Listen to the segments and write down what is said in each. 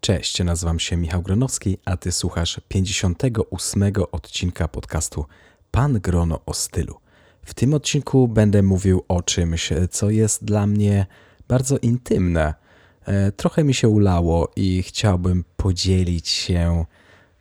Cześć, nazywam się Michał Gronowski, a ty słuchasz 58 odcinka podcastu Pan Grono o stylu. W tym odcinku będę mówił o czymś, co jest dla mnie bardzo intymne. E, trochę mi się ulało i chciałbym podzielić się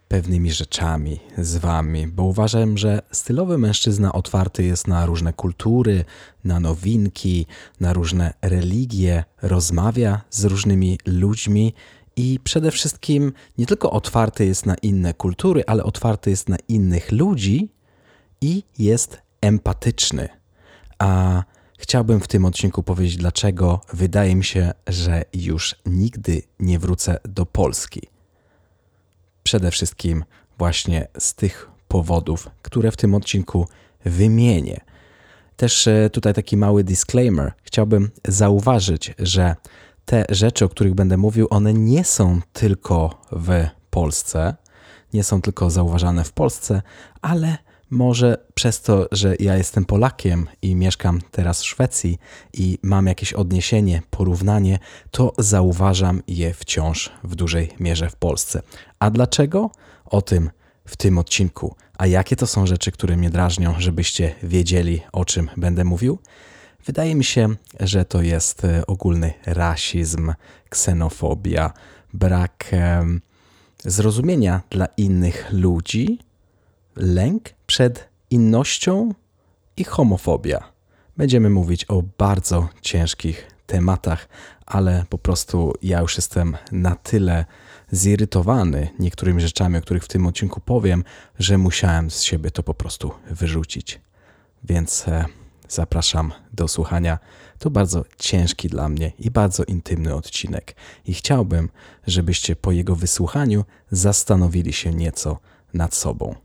pewnymi rzeczami z wami, bo uważam, że stylowy mężczyzna otwarty jest na różne kultury, na nowinki, na różne religie, rozmawia z różnymi ludźmi i przede wszystkim nie tylko otwarty jest na inne kultury, ale otwarty jest na innych ludzi i jest empatyczny. A chciałbym w tym odcinku powiedzieć, dlaczego wydaje mi się, że już nigdy nie wrócę do Polski. Przede wszystkim właśnie z tych powodów, które w tym odcinku wymienię. Też e, tutaj taki mały disclaimer. Chciałbym zauważyć, że te rzeczy, o których będę mówił, one nie są tylko w Polsce, nie są tylko zauważane w Polsce, ale może przez to, że ja jestem Polakiem i mieszkam teraz w Szwecji i mam jakieś odniesienie, porównanie, to zauważam je wciąż w dużej mierze w Polsce. A dlaczego? O tym w tym odcinku. A jakie to są rzeczy, które mnie drażnią, żebyście wiedzieli, o czym będę mówił? Wydaje mi się, że to jest e, ogólny rasizm, ksenofobia, brak zrozumienia dla innych ludzi, lęk przed innością i homofobia. Będziemy mówić o bardzo ciężkich tematach, ale po prostu ja już jestem na tyle zirytowany niektórymi rzeczami, o których w tym odcinku powiem, że musiałem z siebie to po prostu wyrzucić. Więc e, zapraszam do słuchania. To bardzo ciężki dla mnie i bardzo intymny odcinek, i chciałbym, żebyście po jego wysłuchaniu zastanowili się nieco nad sobą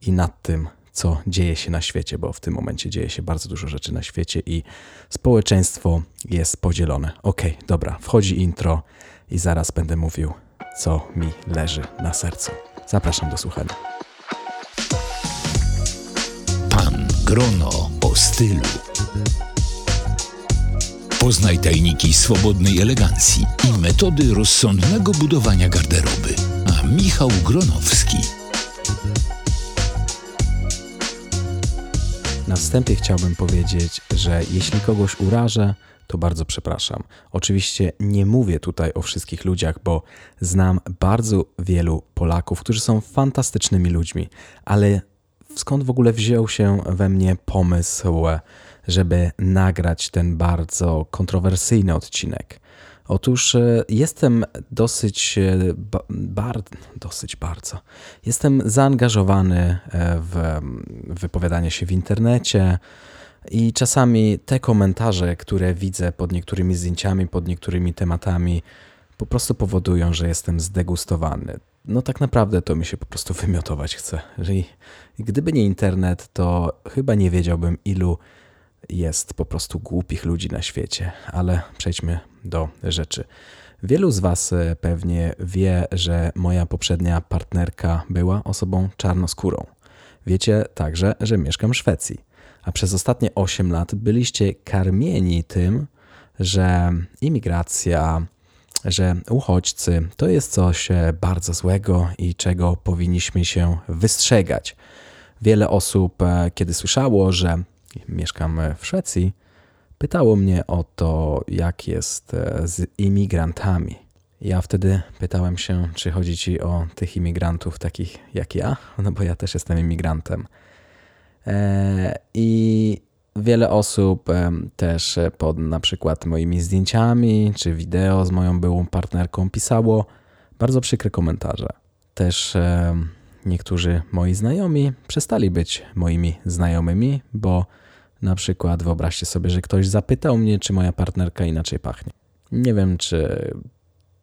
i nad tym, co dzieje się na świecie, bo w tym momencie dzieje się bardzo dużo rzeczy na świecie i społeczeństwo jest podzielone. Ok, dobra, wchodzi intro i zaraz będę mówił, co mi leży na sercu. Zapraszam do słuchania. Pan Grono stylu. Poznaj tajniki swobodnej elegancji i metody rozsądnego budowania garderoby. A Michał Gronowski Na wstępie chciałbym powiedzieć, że jeśli kogoś urażę, to bardzo przepraszam. Oczywiście nie mówię tutaj o wszystkich ludziach, bo znam bardzo wielu Polaków, którzy są fantastycznymi ludźmi, ale skąd w ogóle wziął się we mnie pomysł, żeby nagrać ten bardzo kontrowersyjny odcinek? Otóż e, jestem dosyć, e, bar, dosyć bardzo, jestem zaangażowany e, w wypowiadanie się w internecie i czasami te komentarze, które widzę pod niektórymi zdjęciami, pod niektórymi tematami, po prostu powodują, że jestem zdegustowany. No tak naprawdę to mi się po prostu wymiotować chce. I gdyby nie internet, to chyba nie wiedziałbym, ilu jest po prostu głupich ludzi na świecie, ale przejdźmy do rzeczy. Wielu z Was e, pewnie wie, że moja poprzednia partnerka była osobą czarnoskórą. Wiecie także, że mieszkam w Szwecji, a przez ostatnie 8 lat byliście karmieni tym, że imigracja, że uchodźcy to jest coś e, bardzo złego i czego powinniśmy się wystrzegać. Wiele osób, e, kiedy słyszało, że mieszkam w Szwecji, pytało mnie o to, jak jest e, z imigrantami. Ja wtedy pytałem się, czy chodzi ci o tych imigrantów takich jak ja, no bo ja też jestem imigrantem. I wiele osób też pod na przykład moimi zdjęciami czy wideo z moją byłą partnerką pisało bardzo przykre komentarze. Też niektórzy moi znajomi przestali być moimi znajomymi, bo na przykład wyobraźcie sobie, że ktoś zapytał mnie, czy moja partnerka inaczej pachnie. Nie wiem, czy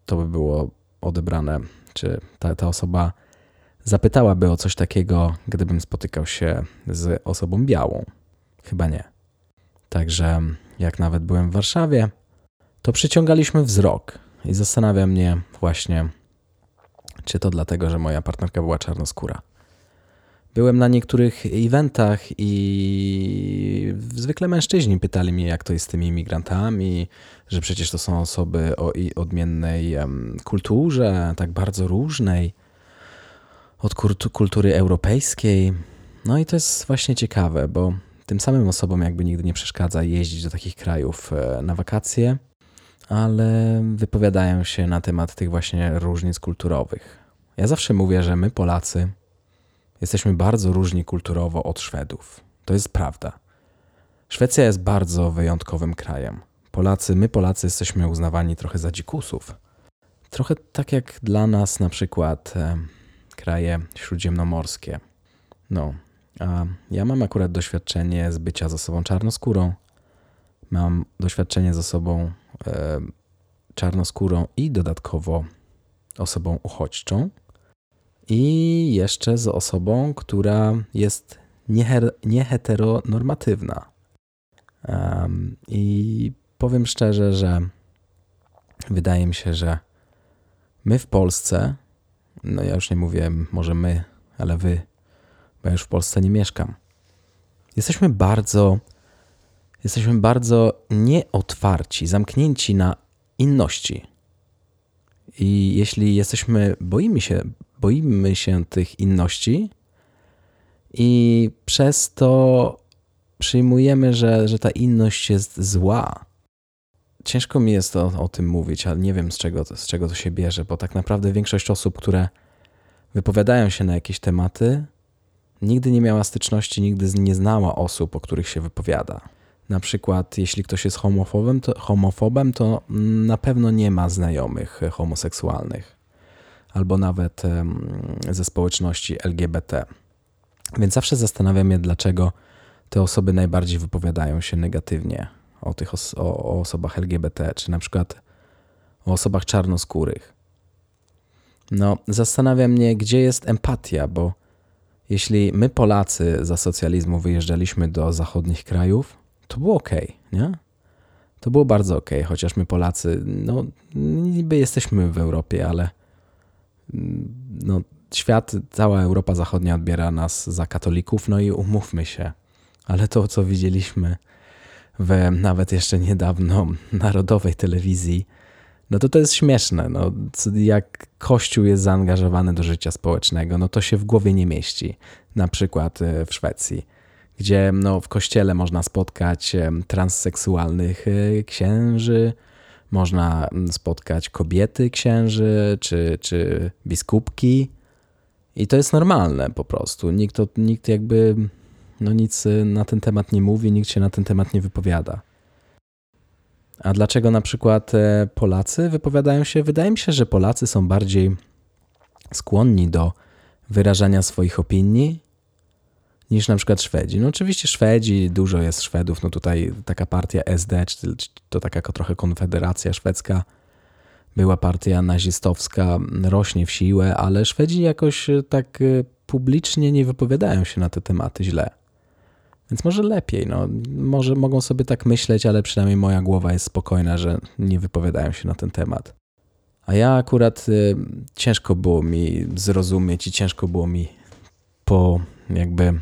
to by było odebrane, czy ta, ta osoba zapytałaby o coś takiego, gdybym spotykał się z osobą białą. Chyba nie. Także jak nawet byłem w Warszawie, to przyciągaliśmy wzrok i zastanawia mnie właśnie, czy to dlatego, że moja partnerka była czarnoskóra. Byłem na niektórych eventach i zwykle mężczyźni pytali mnie, jak to jest z tymi imigrantami, że przecież to są osoby o odmiennej kulturze, tak bardzo różnej od kultury europejskiej. No i to jest właśnie ciekawe, bo tym samym osobom jakby nigdy nie przeszkadza jeździć do takich krajów e, na wakacje, ale wypowiadają się na temat tych właśnie różnic kulturowych. Ja zawsze mówię, że my Polacy jesteśmy bardzo różni kulturowo od Szwedów. To jest prawda. Szwecja jest bardzo wyjątkowym krajem. Polacy, my Polacy jesteśmy uznawani trochę za dzikusów. Trochę tak jak dla nas na przykład e, kraje śródziemnomorskie. No, a ja mam akurat doświadczenie z bycia z osobą czarnoskórą. Mam doświadczenie z osobą e, czarnoskórą i dodatkowo osobą uchodźczą. I jeszcze z osobą, która jest nieheteronormatywna. Um, I powiem szczerze, że wydaje mi się, że my w Polsce, no ja już nie mówię może my, ale wy, bo ja już w Polsce nie mieszkam. Jesteśmy bardzo, jesteśmy bardzo nieotwarci, zamknięci na inności. I jeśli jesteśmy, boimy się, boimy się tych inności i przez to przyjmujemy, że, że ta inność jest zła. Ciężko mi jest o, o tym mówić, ale nie wiem z czego, z czego to się bierze, bo tak naprawdę większość osób, które wypowiadają się na jakieś tematy, nigdy nie miała styczności, nigdy nie znała osób, o których się wypowiada. Na przykład, jeśli ktoś jest homofobem, to, homofobem, to na pewno nie ma znajomych homoseksualnych albo nawet ze społeczności LGBT. Więc zawsze zastanawiam się, dlaczego te osoby najbardziej wypowiadają się negatywnie o tych os o, o osobach LGBT, czy na przykład o osobach czarnoskórych. No, zastanawia mnie, gdzie jest empatia, bo jeśli my Polacy za socjalizmu wyjeżdżaliśmy do zachodnich krajów, to było ok, nie? To było bardzo ok, chociaż my Polacy, no niby jesteśmy w Europie, ale mm, no, świat, cała Europa Zachodnia odbiera nas za katolików, no i umówmy się. Ale to, co widzieliśmy w nawet jeszcze niedawno narodowej telewizji, no to to jest śmieszne. No, jak Kościół jest zaangażowany do życia społecznego, no to się w głowie nie mieści. Na przykład e, w Szwecji, gdzie no, w kościele można spotkać e, transseksualnych e, księży, można spotkać kobiety księży czy, czy biskupki. I to jest normalne po prostu. Nikt, nikt jakby no nic na ten temat nie mówi, nikt się na ten temat nie wypowiada. A dlaczego na przykład e, Polacy wypowiadają się? Wydaje mi się, że Polacy są bardziej skłonni do wyrażania swoich opinii niż na przykład Szwedzi. No oczywiście Szwedzi, dużo jest Szwedów, no tutaj taka partia SD, czy to taka trochę konfederacja szwedzka, była partia nazistowska, rośnie w siłę, ale Szwedzi jakoś e, tak e, publicznie nie wypowiadają się na te tematy źle. Więc może lepiej, no, może mogą sobie tak myśleć, ale przynajmniej moja głowa jest spokojna, że nie wypowiadają się na ten temat. A ja akurat y, ciężko było mi zrozumieć i ciężko było mi po jakby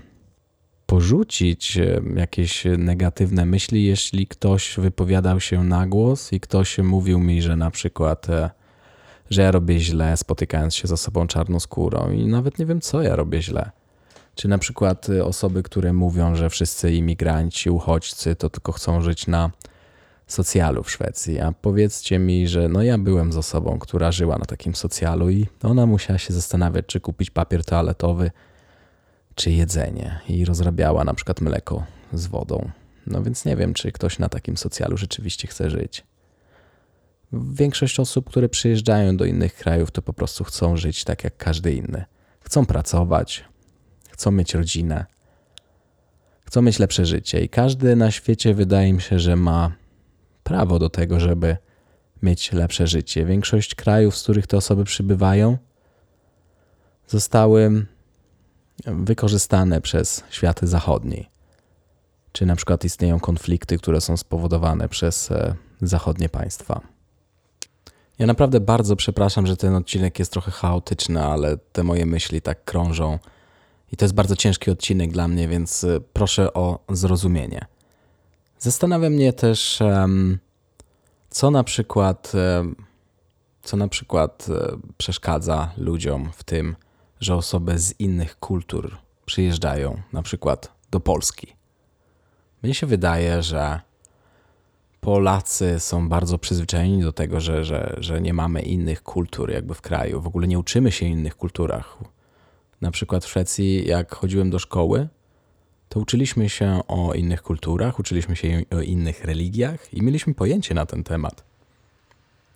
porzucić y, jakieś negatywne myśli, jeśli ktoś wypowiadał się na głos i ktoś mówił mi, że na przykład, y, że ja robię źle, spotykając się z osobą czarnoskórą i nawet nie wiem, co ja robię źle. Czy na przykład y, osoby, które mówią, że wszyscy imigranci, uchodźcy to tylko chcą żyć na socjalu w Szwecji. A powiedzcie mi, że no ja byłem z osobą, która żyła na takim socjalu i ona musiała się zastanawiać, czy kupić papier toaletowy, czy jedzenie. I rozrabiała na przykład mleko z wodą. No więc nie wiem, czy ktoś na takim socjalu rzeczywiście chce żyć. Większość osób, które przyjeżdżają do innych krajów, to po prostu chcą żyć tak jak każdy inny. Chcą pracować, chcą mieć rodzinę, chcą mieć lepsze życie i każdy na świecie wydaje mi się, że ma prawo do tego, żeby mieć lepsze życie. Większość krajów, z których te osoby przybywają, zostały wykorzystane przez światy zachodni. Czy na przykład istnieją konflikty, które są spowodowane przez e, zachodnie państwa. Ja naprawdę bardzo przepraszam, że ten odcinek jest trochę chaotyczny, ale te moje myśli tak krążą I to jest bardzo ciężki odcinek dla mnie, więc y, proszę o zrozumienie. Zastanawia mnie też, co na przykład, co na przykład e, przeszkadza ludziom w tym, że osoby z innych kultur przyjeżdżają na przykład do Polski. Mnie się wydaje, że Polacy są bardzo przyzwyczajeni do tego, że, że, że nie mamy innych kultur jakby w kraju. W ogóle nie uczymy się innych kulturach. Na przykład w Szwecji, jak chodziłem do szkoły, to uczyliśmy się o innych kulturach, uczyliśmy się o innych religiach i mieliśmy pojęcie na ten temat.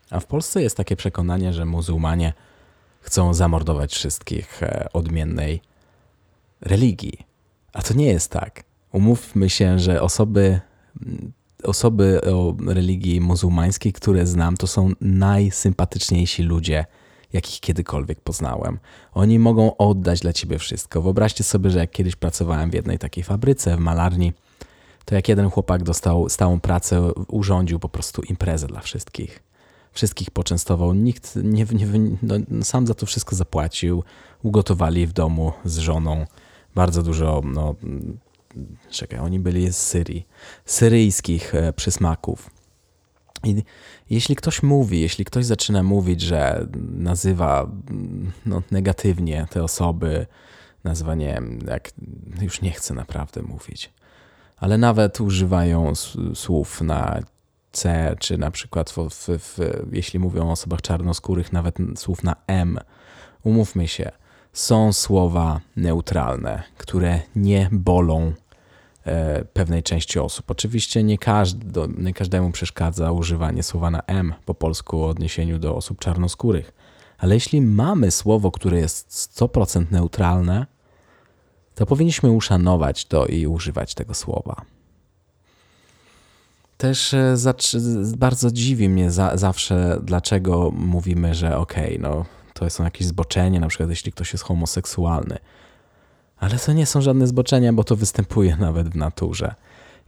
A w Polsce jest takie przekonanie, że muzułmanie chcą zamordować wszystkich e, odmiennej religii. A to nie jest tak. Umówmy się, że osoby, osoby o religii muzułmańskiej, które znam, to są najsympatyczniejsi ludzie, jakich kiedykolwiek poznałem. Oni mogą oddać dla ciebie wszystko. Wyobraźcie sobie, że jak kiedyś pracowałem w jednej takiej fabryce, w malarni, to jak jeden chłopak dostał stałą pracę, urządził po prostu imprezę dla wszystkich. Wszystkich poczęstował, nikt nie, nie no, sam za to wszystko zapłacił. Ugotowali w domu z żoną bardzo dużo, no, czekaj, oni byli z Syrii, syryjskich e, przysmaków. I jeśli ktoś mówi, jeśli ktoś zaczyna mówić, że nazywa no, negatywnie te osoby, nazywa, nie wiem, jak już nie chcę naprawdę mówić, ale nawet używają słów na C, czy na przykład w, w, w, jeśli mówią o osobach czarnoskórych, nawet słów na M. Umówmy się, są słowa neutralne, które nie bolą pewnej części osób. Oczywiście nie, każdy, nie każdemu przeszkadza używanie słowa na M po polsku o odniesieniu do osób czarnoskórych, ale jeśli mamy słowo, które jest 100% neutralne, to powinniśmy uszanować to i używać tego słowa. Też e, bardzo dziwi mnie za zawsze, dlaczego mówimy, że okej, okay, no to są jakieś zboczenie, na przykład jeśli ktoś jest homoseksualny. Ale to nie są żadne zboczenia, bo to występuje nawet w naturze.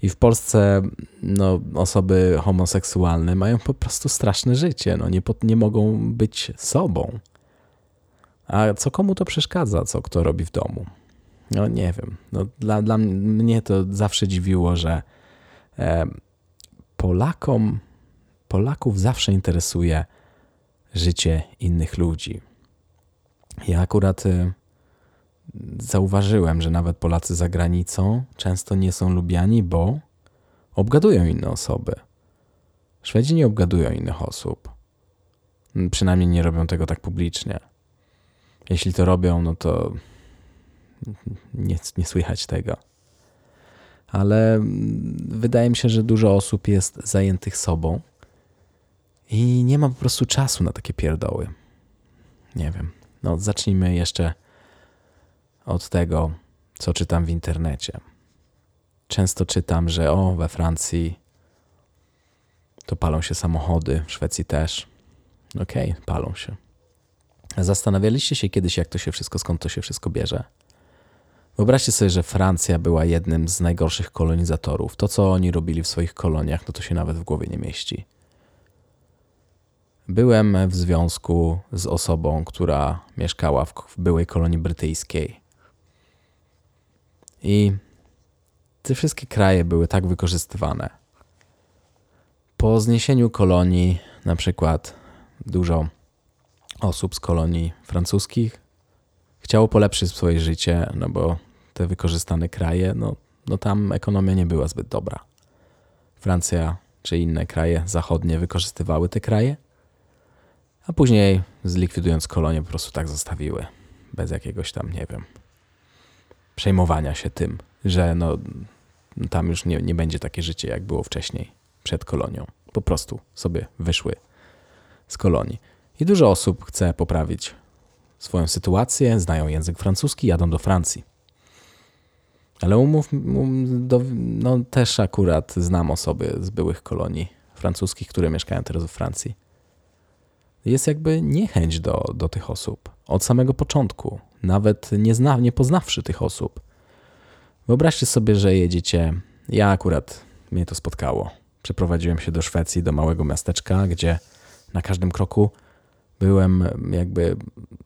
I w Polsce no, osoby homoseksualne mają po prostu straszne życie. No, nie, nie mogą być sobą. A co komu to przeszkadza, co kto robi w domu? No nie wiem. No, dla, dla mnie to zawsze dziwiło, że e, Polakom, Polaków zawsze interesuje życie innych ludzi. Ja akurat e, zauważyłem, że nawet Polacy za granicą często nie są lubiani, bo obgadują inne osoby. Szwedzi nie obgadują innych osób. Przynajmniej nie robią tego tak publicznie. Jeśli to robią, no to nie, nie słychać tego. Ale wydaje mi się, że dużo osób jest zajętych sobą i nie ma po prostu czasu na takie pierdoły. Nie wiem. No, zacznijmy jeszcze od tego, co czytam w internecie. Często czytam, że o, we Francji to palą się samochody, w Szwecji też. Okej, okay, palą się. Zastanawialiście się kiedyś, jak to się wszystko, skąd to się wszystko bierze? Wyobraźcie sobie, że Francja była jednym z najgorszych kolonizatorów. To, co oni robili w swoich koloniach, no to się nawet w głowie nie mieści. Byłem w związku z osobą, która mieszkała w byłej kolonii brytyjskiej. I te wszystkie kraje były tak wykorzystywane. Po zniesieniu kolonii, na przykład dużo osób z kolonii francuskich chciało polepszyć swoje życie, no bo te wykorzystane kraje, no, no tam ekonomia nie była zbyt dobra. Francja czy inne kraje zachodnie wykorzystywały te kraje, a później zlikwidując kolonie po prostu tak zostawiły, bez jakiegoś tam, nie wiem, przejmowania się tym, że no, tam już nie, nie będzie takie życie, jak było wcześniej, przed kolonią. Po prostu sobie wyszły z kolonii. I dużo osób chce poprawić swoją sytuację, znają język francuski, jadą do Francji. Ale umów, um, do, no też akurat znam osoby z byłych kolonii francuskich, które mieszkają teraz w Francji. Jest jakby niechęć do, do tych osób od samego początku nawet nie, zna, nie poznawszy tych osób. Wyobraźcie sobie, że jedziecie. Ja akurat mnie to spotkało. Przeprowadziłem się do Szwecji, do małego miasteczka, gdzie na każdym kroku byłem jakby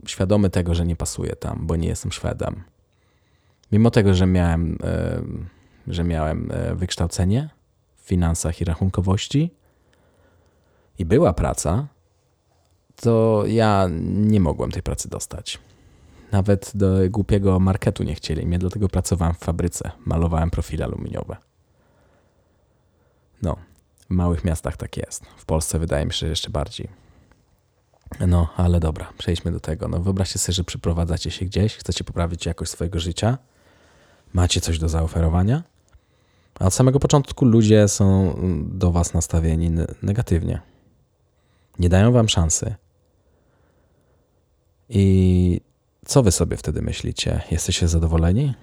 świadomy tego, że nie pasuję tam, bo nie jestem Szwedem. Mimo tego, że miałem, e, że miałem e, wykształcenie w finansach i rachunkowości i była praca, to ja nie mogłem tej pracy dostać. Nawet do głupiego marketu nie chcieli mnie, dlatego pracowałem w fabryce, malowałem profile aluminiowe. No, w małych miastach tak jest. W Polsce wydaje mi się, że jeszcze bardziej. No, ale dobra, przejdźmy do tego. No, wyobraźcie sobie, że przyprowadzacie się gdzieś, chcecie poprawić jakość swojego życia, macie coś do zaoferowania, a od samego początku ludzie są do was nastawieni negatywnie. Nie dają wam szansy. I co wy sobie wtedy myślicie? Jesteście zadowoleni?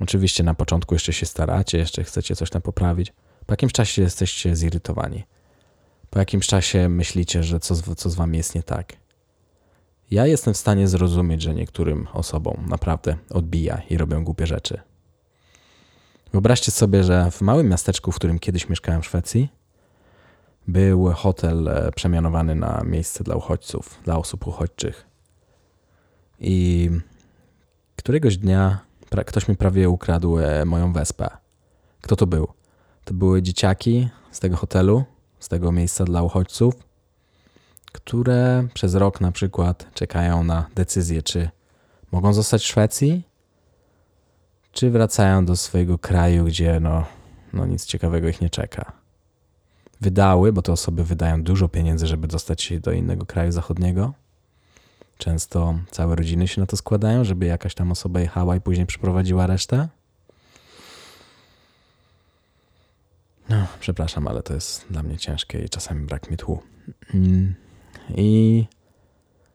Oczywiście na początku jeszcze się staracie, jeszcze chcecie coś tam poprawić. Po jakimś czasie jesteście zirytowani. Po jakimś czasie myślicie, że co co z wami jest nie tak. Ja jestem w stanie zrozumieć, że niektórym osobom naprawdę odbija i robią głupie rzeczy. Wyobraźcie sobie, że w małym miasteczku, w którym kiedyś mieszkałem w Szwecji, był hotel e, przemianowany na miejsce dla uchodźców, dla osób uchodźczych. I któregoś dnia ktoś mi prawie ukradł e, moją wespę. Kto to był? To były dzieciaki z tego hotelu, z tego miejsca dla uchodźców, które przez rok na przykład czekają na decyzję, czy mogą zostać w Szwecji, czy wracają do swojego kraju, gdzie no, no nic ciekawego ich nie czeka. Wydały, bo te osoby wydają dużo pieniędzy, żeby dostać się do innego kraju zachodniego. Często całe rodziny się na to składają, żeby jakaś tam osoba jechała i później przyprowadziła resztę. No, przepraszam, ale to jest dla mnie ciężkie i czasami brak mi tchu. Mm, I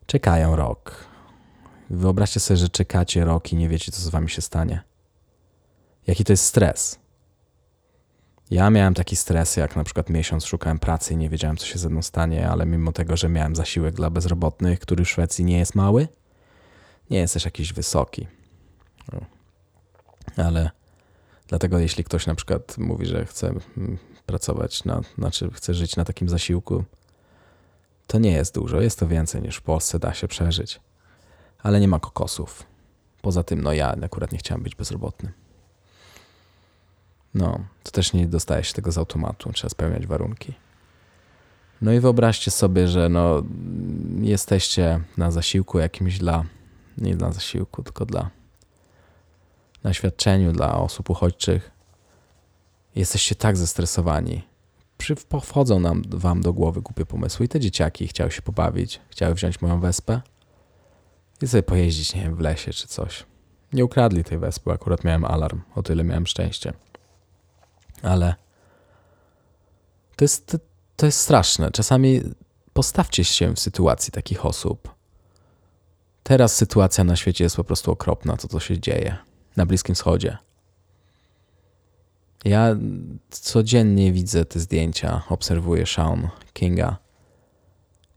czekają rok. Wyobraźcie sobie, że czekacie rok i nie wiecie, co z wami się stanie. Jaki to jest stres. Ja miałem taki stres, jak na przykład miesiąc szukałem pracy i nie wiedziałem, co się ze mną stanie, ale mimo tego, że miałem zasiłek dla bezrobotnych, który w Szwecji nie jest mały, nie jest też jakiś wysoki. No. Ale Dlatego jeśli ktoś na przykład mówi, że chce mm, pracować, na, znaczy chce żyć na takim zasiłku, to nie jest dużo, jest to więcej niż w Polsce da się przeżyć. Ale nie ma kokosów. Poza tym, no ja akurat nie chciałem być bezrobotny. No, to też nie dostaje się tego z automatu, trzeba spełniać warunki. No i wyobraźcie sobie, że no, jesteście na zasiłku jakimś dla, nie dla zasiłku, tylko dla na świadczeniu dla osób uchodźczych, jesteście tak zestresowani. Wchodzą nam, wam do głowy głupie pomysły i te dzieciaki chciały się pobawić, chciały wziąć moją wespę i sobie pojeździć, nie wiem, w lesie czy coś. Nie ukradli tej wespy, akurat miałem alarm, o tyle miałem szczęście. Ale to jest, to jest straszne. Czasami postawcie się w sytuacji takich osób. Teraz sytuacja na świecie jest po prostu okropna, to co się dzieje na Bliskim Wschodzie. Ja codziennie widzę te zdjęcia, obserwuję Sean Kinga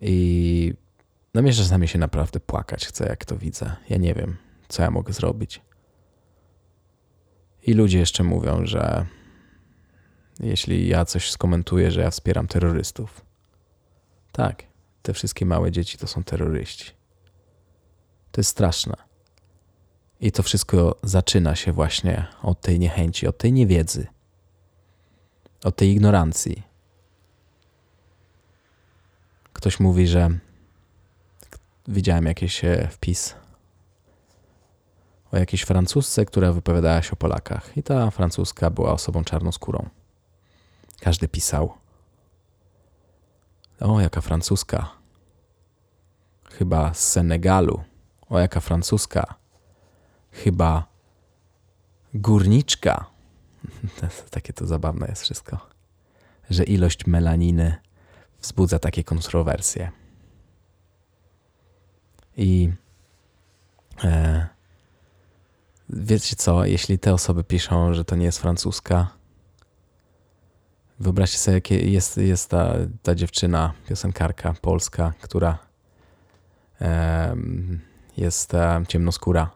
i no mnie czasami się naprawdę płakać chce, jak to widzę. Ja nie wiem, co ja mogę zrobić. I ludzie jeszcze mówią, że jeśli ja coś skomentuję, że ja wspieram terrorystów. Tak, te wszystkie małe dzieci to są terroryści. To jest straszne. I to wszystko zaczyna się właśnie od tej niechęci, od tej niewiedzy, od tej ignorancji. Ktoś mówi, że widziałem jakiś e, wpis o jakiejś francusce, która wypowiadała się o Polakach. I ta francuska była osobą czarnoskórą. Każdy pisał. O, jaka francuska. Chyba z Senegalu. O, jaka francuska chyba górniczka. Takie to zabawne jest wszystko, że ilość melaniny wzbudza takie kontrowersje. I e, wiecie co, jeśli te osoby piszą, że to nie jest francuska, wyobraźcie sobie, jakie jest, jest ta, ta dziewczyna, piosenkarka polska, która jest e, ciemnoskóra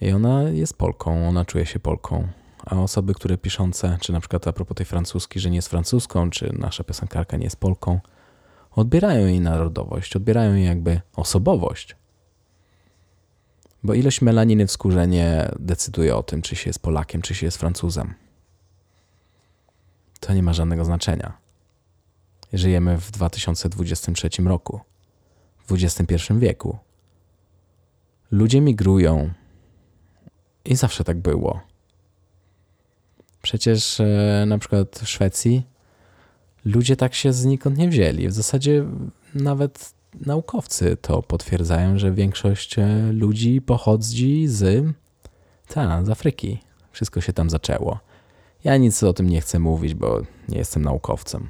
i ona jest Polką, ona czuje się Polką. A osoby, które piszące, czy na przykład a propos tej francuski, że nie jest francuską, czy nasza piosenkarka nie jest Polką, odbierają jej narodowość, odbierają jej jakby osobowość. Bo ilość melaniny w skórze nie decyduje o tym, czy się jest Polakiem, czy się jest Francuzem. To nie ma żadnego znaczenia. Żyjemy w 2023 roku, w XXI wieku. Ludzie migrują i zawsze tak było. Przecież e, na przykład w Szwecji ludzie tak się znikąd nie wzięli. W zasadzie nawet naukowcy to potwierdzają, że większość e, ludzi pochodzi z, ta, z Afryki. Wszystko się tam zaczęło. Ja nic o tym nie chcę mówić, bo nie jestem naukowcem.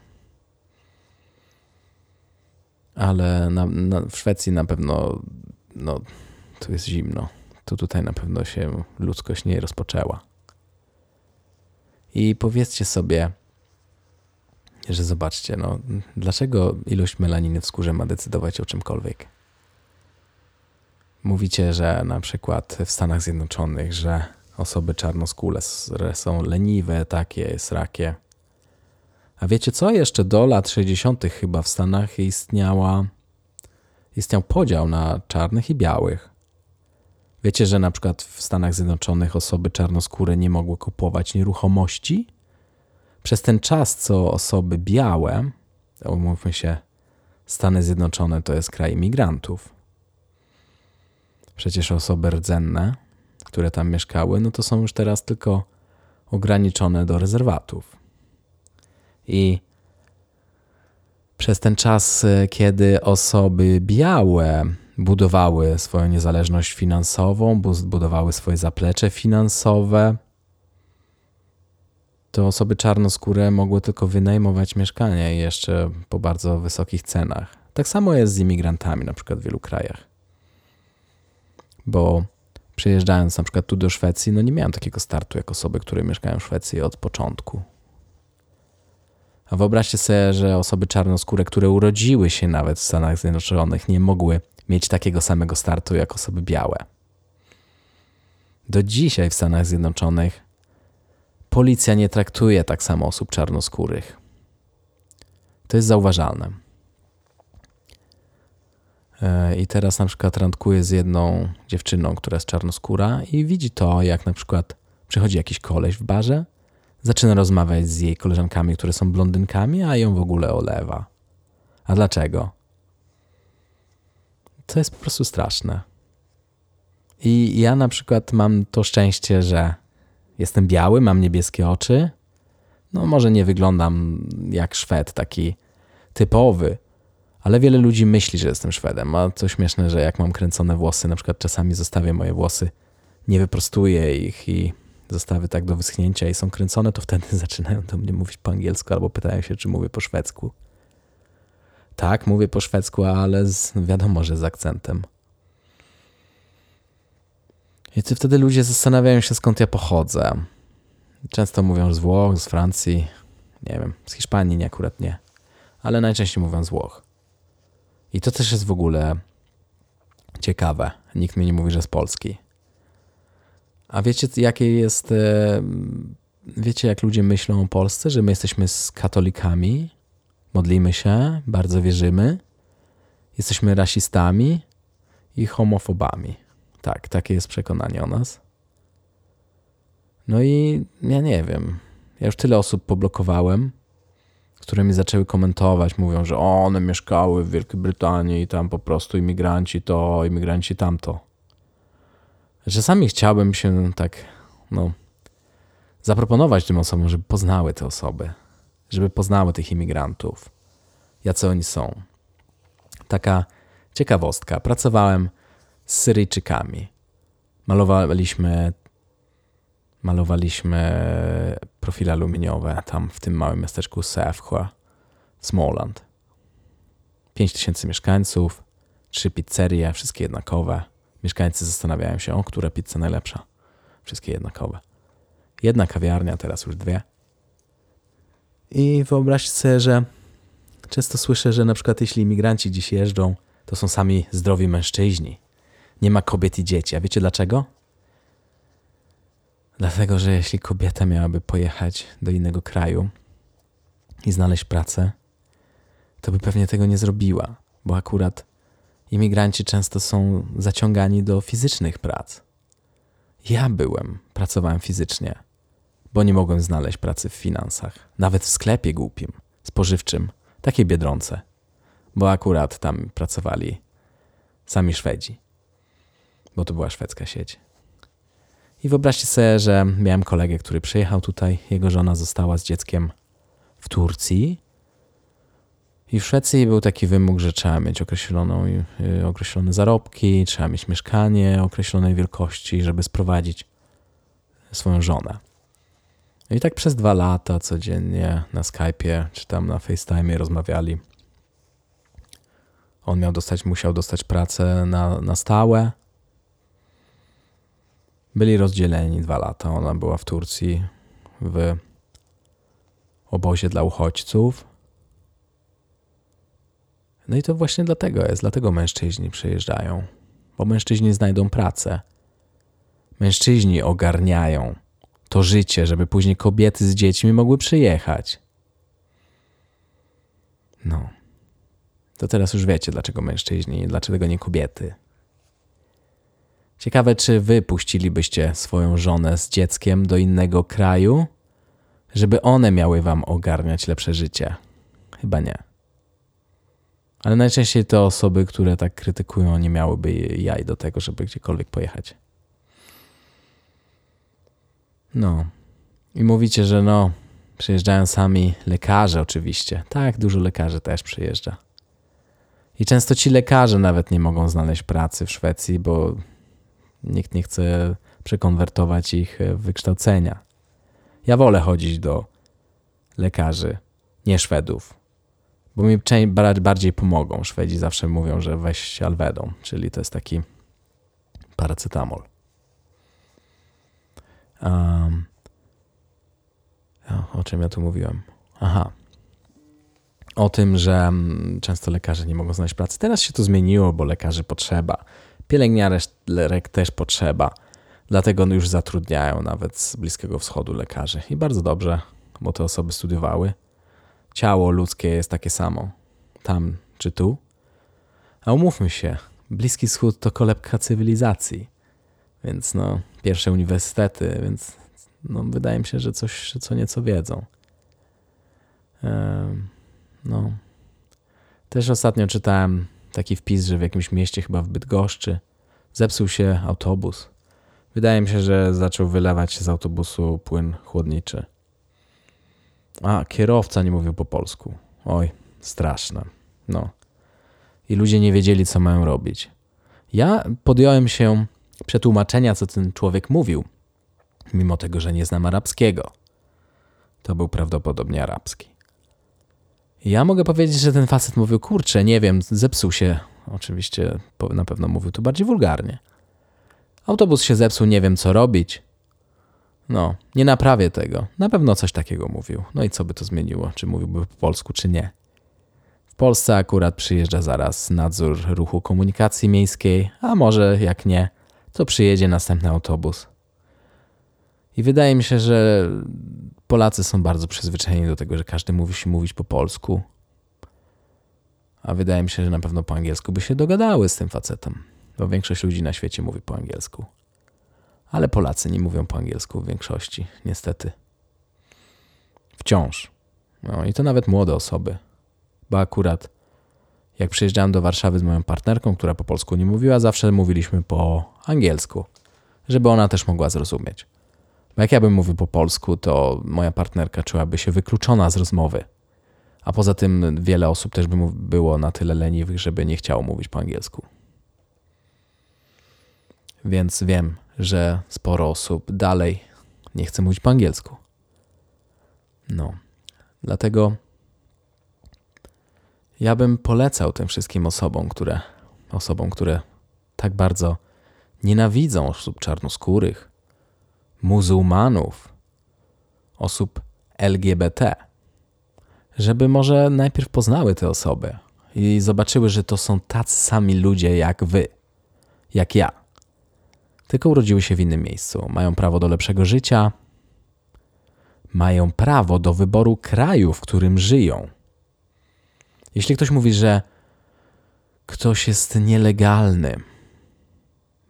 Ale na, na, w Szwecji na pewno no, tu jest zimno. To tutaj na pewno się ludzkość nie rozpoczęła. I powiedzcie sobie, że zobaczcie, no, dlaczego ilość melaniny w skórze ma decydować o czymkolwiek? Mówicie, że na przykład w Stanach Zjednoczonych, że osoby czarnoskóre są leniwe, takie, srakie. A wiecie co? Jeszcze do lat 60. chyba w Stanach istniała, istniał podział na czarnych i białych. Wiecie, że na przykład w Stanach Zjednoczonych osoby czarnoskóre nie mogły kupować nieruchomości? Przez ten czas, co osoby białe, umówmy się, Stany Zjednoczone to jest kraj imigrantów. Przecież osoby rdzenne, które tam mieszkały, no to są już teraz tylko ograniczone do rezerwatów. I przez ten czas, kiedy osoby białe budowały swoją niezależność finansową, budowały swoje zaplecze finansowe, to osoby czarnoskóre mogły tylko wynajmować mieszkania i jeszcze po bardzo wysokich cenach. Tak samo jest z imigrantami, na przykład w wielu krajach. Bo przyjeżdżając na przykład tu do Szwecji, no nie miałem takiego startu jak osoby, które mieszkają w Szwecji od początku. A wyobraźcie sobie, że osoby czarnoskóre, które urodziły się nawet w Stanach Zjednoczonych, nie mogły mieć takiego samego startu jak osoby białe. Do dzisiaj w Stanach Zjednoczonych policja nie traktuje tak samo osób czarnoskórych. To jest zauważalne. E, I teraz na przykład randkuję z jedną dziewczyną, która jest czarnoskóra i widzi to, jak na przykład przychodzi jakiś koleś w barze, zaczyna rozmawiać z jej koleżankami, które są blondynkami, a ją w ogóle olewa. A dlaczego? To jest po prostu straszne. I ja na przykład mam to szczęście, że jestem biały, mam niebieskie oczy. No, może nie wyglądam jak Szwed, taki typowy, ale wiele ludzi myśli, że jestem Szwedem. A co śmieszne, że jak mam kręcone włosy, na przykład czasami zostawię moje włosy, nie wyprostuję ich i zostawię tak do wyschnięcia i są kręcone, to wtedy zaczynają do mnie mówić po angielsku albo pytają się, czy mówię po szwedzku. Tak, mówię po szwedzku, ale z, wiadomo, że z akcentem. I wtedy ludzie zastanawiają się, skąd ja pochodzę. Często mówią z Włoch, z Francji, nie wiem, z Hiszpanii nie akurat nie, ale najczęściej mówią z Włoch. I to też jest w ogóle ciekawe. Nikt mi nie mówi, że z Polski. A wiecie, jakie jest. E, wiecie, jak ludzie myślą o Polsce, że my jesteśmy z katolikami, modlimy się, bardzo wierzymy, jesteśmy rasistami i homofobami. Tak, takie jest przekonanie o nas. No i ja nie wiem. Ja już tyle osób poblokowałem, które mi zaczęły komentować, mówią, że one mieszkały w Wielkiej Brytanii i tam po prostu imigranci to, imigranci tamto. Czasami chciałbym się tak, no, zaproponować tym osobom, żeby poznały te osoby, żeby poznały tych imigrantów, jacy oni są. Taka ciekawostka. Pracowałem z Syryjczykami. Malowaliśmy, malowaliśmy profile aluminiowe tam w tym małym miasteczku Sefchła w Smoland. 5 tysięcy mieszkańców, trzy pizzerie, wszystkie jednakowe. Mieszkańcy zastanawiają się, o która pizza najlepsza. Wszystkie jednakowe. Jedna kawiarnia, teraz już dwie. I wyobraźcie sobie, że często słyszę, że na przykład jeśli imigranci dziś jeżdżą, to są sami zdrowi mężczyźni. Nie ma kobiet i dzieci. A wiecie dlaczego? Dlatego, że jeśli kobieta miałaby pojechać do innego kraju i znaleźć pracę, to by pewnie tego nie zrobiła, bo akurat imigranci często są zaciągani do fizycznych prac. Ja byłem, pracowałem fizycznie, bo nie mogłem znaleźć pracy w finansach, nawet w sklepie głupim, spożywczym, takiej biedronce, bo akurat tam pracowali sami Szwedzi, bo to była szwedzka sieć. I wyobraźcie sobie, że miałem kolegę, który przyjechał tutaj, jego żona została z dzieckiem w Turcji. I w Szwecji był taki wymóg, że trzeba mieć określoną, yy, określone zarobki, trzeba mieć mieszkanie określonej wielkości, żeby sprowadzić swoją żonę. I tak przez dwa lata codziennie na Skype'ie czy tam na FaceTime rozmawiali. On miał dostać, musiał dostać pracę na, na stałe. Byli rozdzieleni dwa lata. Ona była w Turcji w obozie dla uchodźców. No i to właśnie dlatego jest, dlatego mężczyźni przyjeżdżają, bo mężczyźni znajdą pracę. Mężczyźni ogarniają to życie, żeby później kobiety z dziećmi mogły przyjechać. No. To teraz już wiecie, dlaczego mężczyźni, dlaczego nie kobiety. Ciekawe, czy wy puścilibyście swoją żonę z dzieckiem do innego kraju, żeby one miały wam ogarniać lepsze życie? Chyba nie. Ale najczęściej to osoby, które tak krytykują, nie miałyby jaj do tego, żeby gdziekolwiek pojechać. No. I mówicie, że no, przyjeżdżają sami lekarze oczywiście. Tak, dużo lekarzy też przyjeżdża. I często ci lekarze nawet nie mogą znaleźć pracy w Szwecji, bo nikt nie chce przekonwertować ich wykształcenia. Ja wolę chodzić do lekarzy, nie Szwedów, bo mi bardziej pomogą. Szwedzi zawsze mówią, że weź Alvedon, czyli to jest taki paracetamol. Um, o czym ja tu mówiłem? Aha. O tym, że mm, często lekarze nie mogą znaleźć pracy. Teraz się to zmieniło, bo lekarzy potrzeba. Pielęgniarek też potrzeba. Dlatego już zatrudniają nawet z Bliskiego Wschodu lekarzy. I bardzo dobrze, bo te osoby studiowały. Ciało ludzkie jest takie samo. Tam czy tu. A umówmy się, Bliski Wschód to kolebka cywilizacji. Więc no, pierwsze uniwersytety, więc no, wydaje mi się, że coś co nieco wiedzą. No. Też ostatnio czytałem taki wpis, że w jakimś mieście, chyba w Bydgoszczy, zepsuł się autobus. Wydaje mi się, że zaczął wylewać z autobusu płyn chłodniczy. A kierowca nie mówił po polsku. Oj, straszne. No. I ludzie nie wiedzieli, co mają robić. Ja podjąłem się przetłumaczenia, co ten człowiek mówił, mimo tego, że nie znam arabskiego. To był prawdopodobnie arabski. Ja mogę powiedzieć, że ten facet mówił, kurczę, nie wiem, zepsuł się. Oczywiście na pewno mówił to bardziej wulgarnie. Autobus się zepsuł, nie wiem co robić. No, nie naprawię tego. Na pewno coś takiego mówił. No i co by to zmieniło? Czy mówiłby po polsku, czy nie? W Polsce akurat przyjeżdża zaraz nadzór ruchu komunikacji miejskiej, a może jak nie, to przyjedzie następny autobus. I wydaje mi się, że Polacy są bardzo przyzwyczajeni do tego, że każdy musi mówić po polsku. A wydaje mi się, że na pewno po angielsku by się dogadały z tym facetem, bo większość ludzi na świecie mówi po angielsku. Ale Polacy nie mówią po angielsku w większości, niestety. Wciąż. No i to nawet młode osoby. Bo akurat jak przyjeżdżałem do Warszawy z moją partnerką, która po polsku nie mówiła, zawsze mówiliśmy po angielsku, żeby ona też mogła zrozumieć. Bo jak ja bym mówił po polsku, to moja partnerka czułaby się wykluczona z rozmowy. A poza tym wiele osób też by było na tyle leniwych, żeby nie chciało mówić po angielsku. Więc wiem, że sporo osób dalej nie chce mówić po angielsku. No, dlatego ja bym polecał tym wszystkim osobom, które, osobom, które tak bardzo nienawidzą osób czarnoskórych, muzułmanów, osób LGBT, żeby może najpierw poznały te osoby i zobaczyły, że to są tacy sami ludzie jak wy, jak ja. Tylko urodziły się w innym miejscu, mają prawo do lepszego życia, mają prawo do wyboru kraju, w którym żyją. Jeśli ktoś mówi, że ktoś jest nielegalny.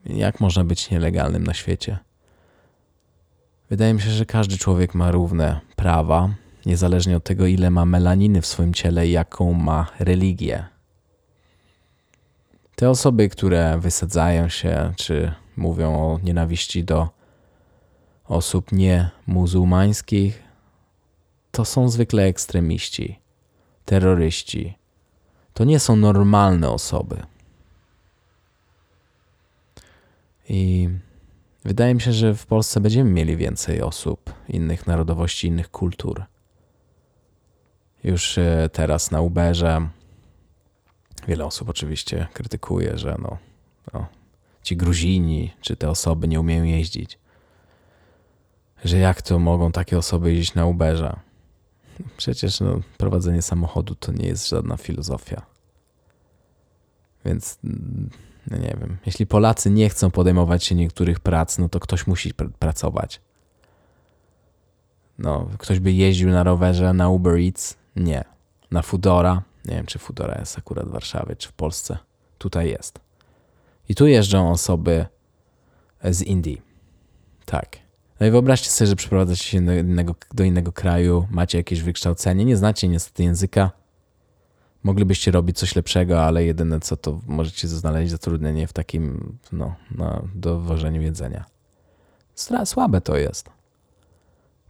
Jak można być nielegalnym na świecie? Wydaje mi się, że każdy człowiek ma równe prawa, niezależnie od tego, ile ma melaniny w swoim ciele i jaką ma religię. Te osoby, które wysadzają się, czy mówią o nienawiści do osób niemuzułmańskich, to są zwykle ekstremiści, terroryści. To nie są normalne osoby. I wydaje mi się, że w Polsce będziemy mieli więcej osób innych narodowości, innych kultur. Już e, teraz na Uberze wiele osób oczywiście krytykuje, że no, no, ci Gruzini czy te osoby nie umieją jeździć. Że jak to mogą takie osoby jeździć na Uberze? Przecież no, prowadzenie samochodu to nie jest żadna filozofia. Więc mm, no nie wiem. Jeśli Polacy nie chcą podejmować się niektórych prac, no to ktoś musi pr pracować. No, ktoś by jeździł na rowerze na Uber Eats? Nie. Na Foodora? Nie wiem, czy Foodora jest akurat w Warszawie, czy w Polsce. Tutaj jest. I tu jeżdżą osoby z Indii. Tak. No i wyobraźcie sobie, że przeprowadzacie się do innego, do innego kraju, macie jakieś wykształcenie, nie znacie niestety języka, moglibyście robić coś lepszego, ale jedyne co to możecie znaleźć zatrudnienie w takim, no, na dowożeniu jedzenia. Słabe to jest.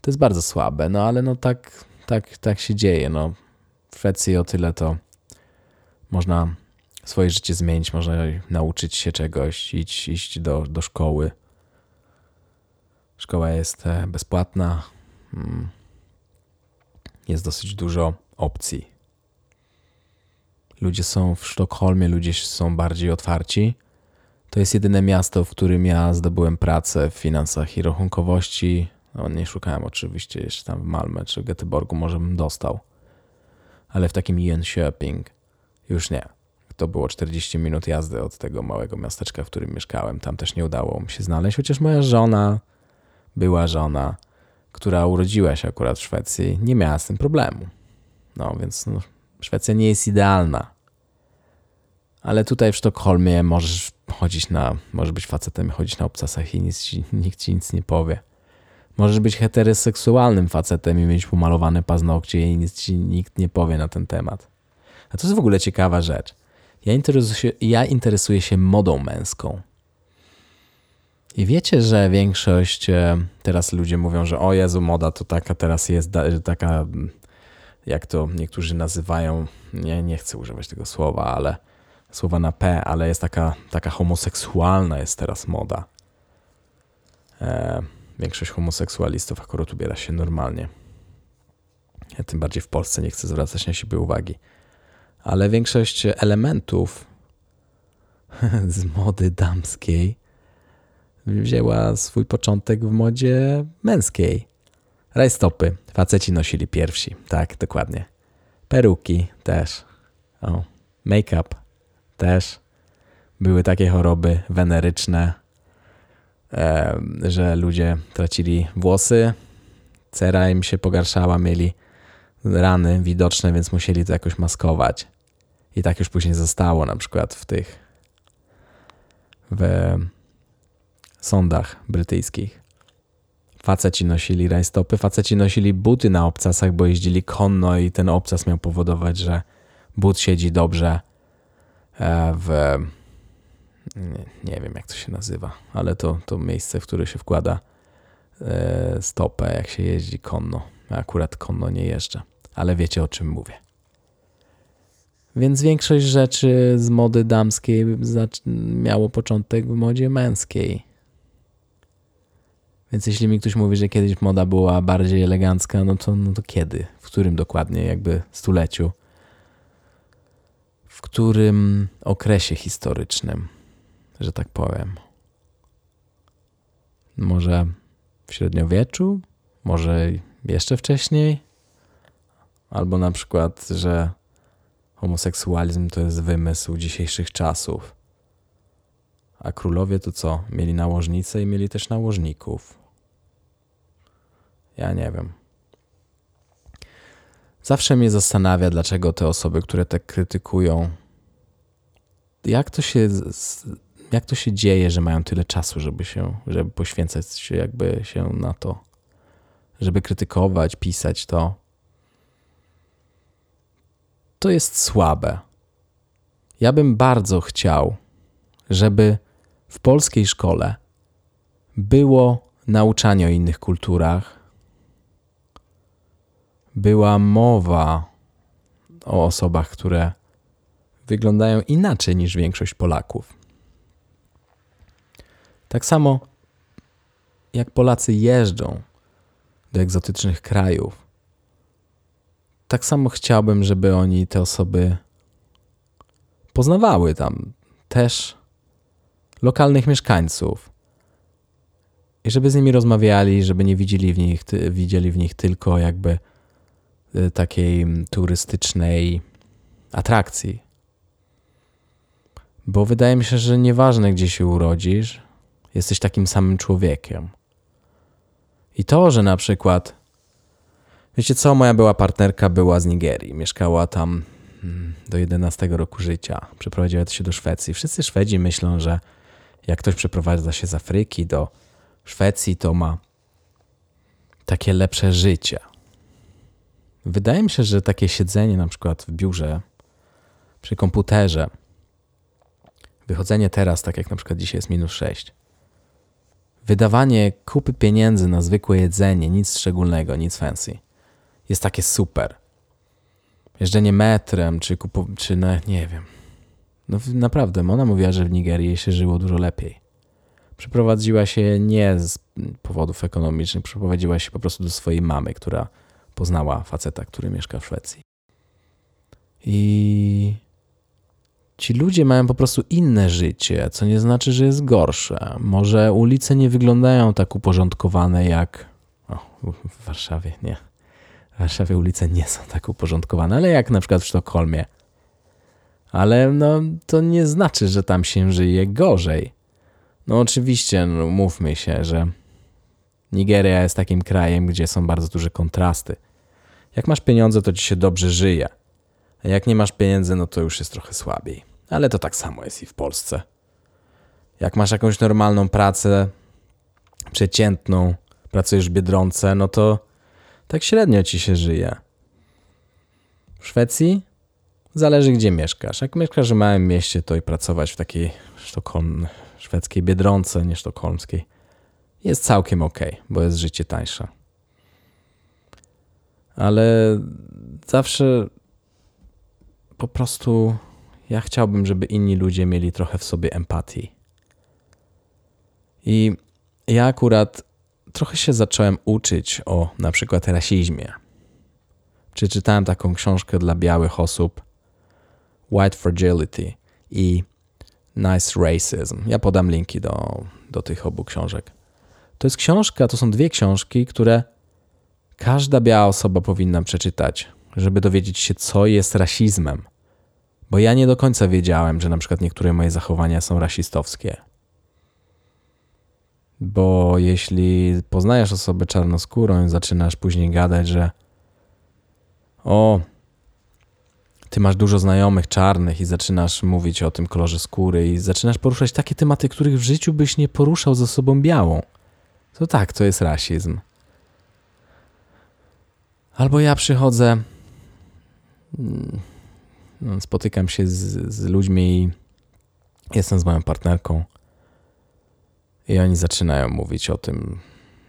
To jest bardzo słabe, no ale no tak, tak, tak się dzieje. No. W Szwecji o tyle to można swoje życie zmienić, można nauczyć się czegoś, iść, iść do, do szkoły. Szkoła jest e, bezpłatna. Mm. Jest dosyć dużo opcji ludzie są w Sztokholmie, ludzie są bardziej otwarci. To jest jedyne miasto, w którym ja zdobyłem pracę w finansach i rachunkowości. No, nie szukałem oczywiście jeszcze tam w Malmö czy Göteborgu, może bym dostał. Ale w takim Jönköping już nie. To było 40 minut jazdy od tego małego miasteczka, w którym mieszkałem. Tam też nie udało mi się znaleźć, chociaż moja żona, była żona, która urodziła się akurat w Szwecji, nie miała z tym problemu. No więc no, Szwecja nie jest idealna. Ale tutaj w Sztokholmie możesz chodzić na, możesz być facetem, chodzić na obcasach i nic nikt ci nic nie powie. Możesz być heteroseksualnym facetem i mieć pomalowane paznokcie i nic ci nikt nie powie na ten temat. A to jest w ogóle ciekawa rzecz. Ja interesuję się, ja interesuję się modą męską. I wiecie, że większość, e, teraz ludzie mówią, że o Jezu, moda to taka teraz jest, taka jak to niektórzy nazywają, nie, nie chcę używać tego słowa, ale słowa na P, ale jest taka, taka homoseksualna jest teraz moda. E, większość homoseksualistów akurat ubiera się normalnie. Ja tym bardziej w Polsce nie chcę zwracać na siebie uwagi. Ale większość elementów z mody damskiej wzięła swój początek w modzie męskiej. Rajstopy. Faceci nosili pierwsi. Tak, dokładnie. Peruki też. O. Make-up też. Były takie choroby weneryczne, e, że ludzie tracili włosy, cera im się pogarszała, mieli rany widoczne, więc musieli to jakoś maskować. I tak już później zostało na przykład w tych w sądach brytyjskich. Faceci nosili rajstopy, faceci nosili buty na obcasach, bo jeździli konno i ten obcas miał powodować, że but siedzi dobrze e, w... Nie, nie wiem jak to się nazywa, ale to, to miejsce, w które się wkłada e, stopę, jak się jeździ konno. Akurat konno nie jeżdżę, ale wiecie o czym mówię. Więc większość rzeczy z mody damskiej miało początek w modzie męskiej. Więc jeśli mi ktoś mówi, że kiedyś moda była bardziej elegancka, no to, no to kiedy? W którym dokładnie jakby stuleciu? W którym okresie historycznym, że tak powiem? Może w średniowieczu? Może jeszcze wcześniej? Albo na przykład, że homoseksualizm to jest wymysł dzisiejszych czasów. A królowie to co? Mieli nałożnice i mieli też nałożników. Ja nie wiem. Zawsze mnie zastanawia, dlaczego te osoby, które tak krytykują jak to się, jak to się dzieje, że mają tyle czasu, żeby się, żeby poświęcać się jakby się na to, żeby krytykować, pisać to. To jest słabe. Ja bym bardzo chciał, żeby w polskiej szkole było nauczanie o innych kulturach, była mowa o osobach, które wyglądają inaczej niż większość Polaków. Tak samo jak Polacy jeżdżą do egzotycznych krajów, tak samo chciałbym, żeby oni, te osoby, poznawały tam też lokalnych mieszkańców i żeby z nimi rozmawiali, żeby nie widzieli w nich, widzieli w nich tylko jakby takiej turystycznej atrakcji. Bo wydaje mi się, że nieważne gdzie się urodzisz, jesteś takim samym człowiekiem. I to, że na przykład, wiecie co, moja była partnerka była z Nigerii, mieszkała tam mm, do 11 roku życia, przeprowadziła się do Szwecji. Wszyscy Szwedzi myślą, że jak ktoś przeprowadza się z Afryki do Szwecji, to ma takie lepsze życie. Wydaje mi się, że takie siedzenie na przykład w biurze przy komputerze, wychodzenie teraz, tak jak na przykład dzisiaj jest minus 6, wydawanie kupy pieniędzy na zwykłe jedzenie, nic szczególnego, nic fancy, jest takie super. Jeżdżenie metrem, czy, kupo, czy na, nie wiem. No naprawdę, ona mówiła, że w Nigerii się żyło dużo lepiej. Przeprowadziła się nie z powodów ekonomicznych, przeprowadziła się po prostu do swojej mamy, która poznała faceta, który mieszka w Szwecji. I ci ludzie mają po prostu inne życie, co nie znaczy, że jest gorsze. Może ulice nie wyglądają tak uporządkowane jak. O, w Warszawie nie. W Warszawie ulice nie są tak uporządkowane, ale jak na przykład w Sztokholmie. Ale no, to nie znaczy, że tam się żyje gorzej. No oczywiście, no, mówmy się, że Nigeria jest takim krajem, gdzie są bardzo duże kontrasty. Jak masz pieniądze, to ci się dobrze żyje. A jak nie masz pieniędzy, no to już jest trochę słabiej. Ale to tak samo jest i w Polsce. Jak masz jakąś normalną pracę, przeciętną, pracujesz w Biedronce, no to tak średnio ci się żyje. W Szwecji zależy gdzie mieszkasz. Jak mieszkasz w małym mieście, to i pracować w takiej Sztokholm, szwedzkiej Biedronce, nie sztokholmskiej, jest całkiem ok, bo jest życie tańsze. Ale zawsze po prostu ja chciałbym, żeby inni ludzie mieli trochę w sobie empatii. I ja akurat trochę się zacząłem uczyć o na przykład rasizmie. Przeczytałem taką książkę dla białych osób White Fragility i Nice Racism. Ja podam linki do, do tych obu książek. To jest książka, to są dwie książki, które każda biała osoba powinna przeczytać, żeby dowiedzieć się, co jest rasizmem. Bo ja nie do końca wiedziałem, że na przykład niektóre moje zachowania są rasistowskie. Bo jeśli poznajesz osobę czarnoskórą i zaczynasz później gadać, że o, ty masz dużo znajomych czarnych i zaczynasz mówić o tym kolorze skóry i zaczynasz poruszać takie tematy, których w życiu byś nie poruszał ze sobą białą, to tak, to jest rasizm. Albo ja przychodzę, mm, no, spotykam się z, z ludźmi i jestem z moją partnerką i oni zaczynają mówić o tym,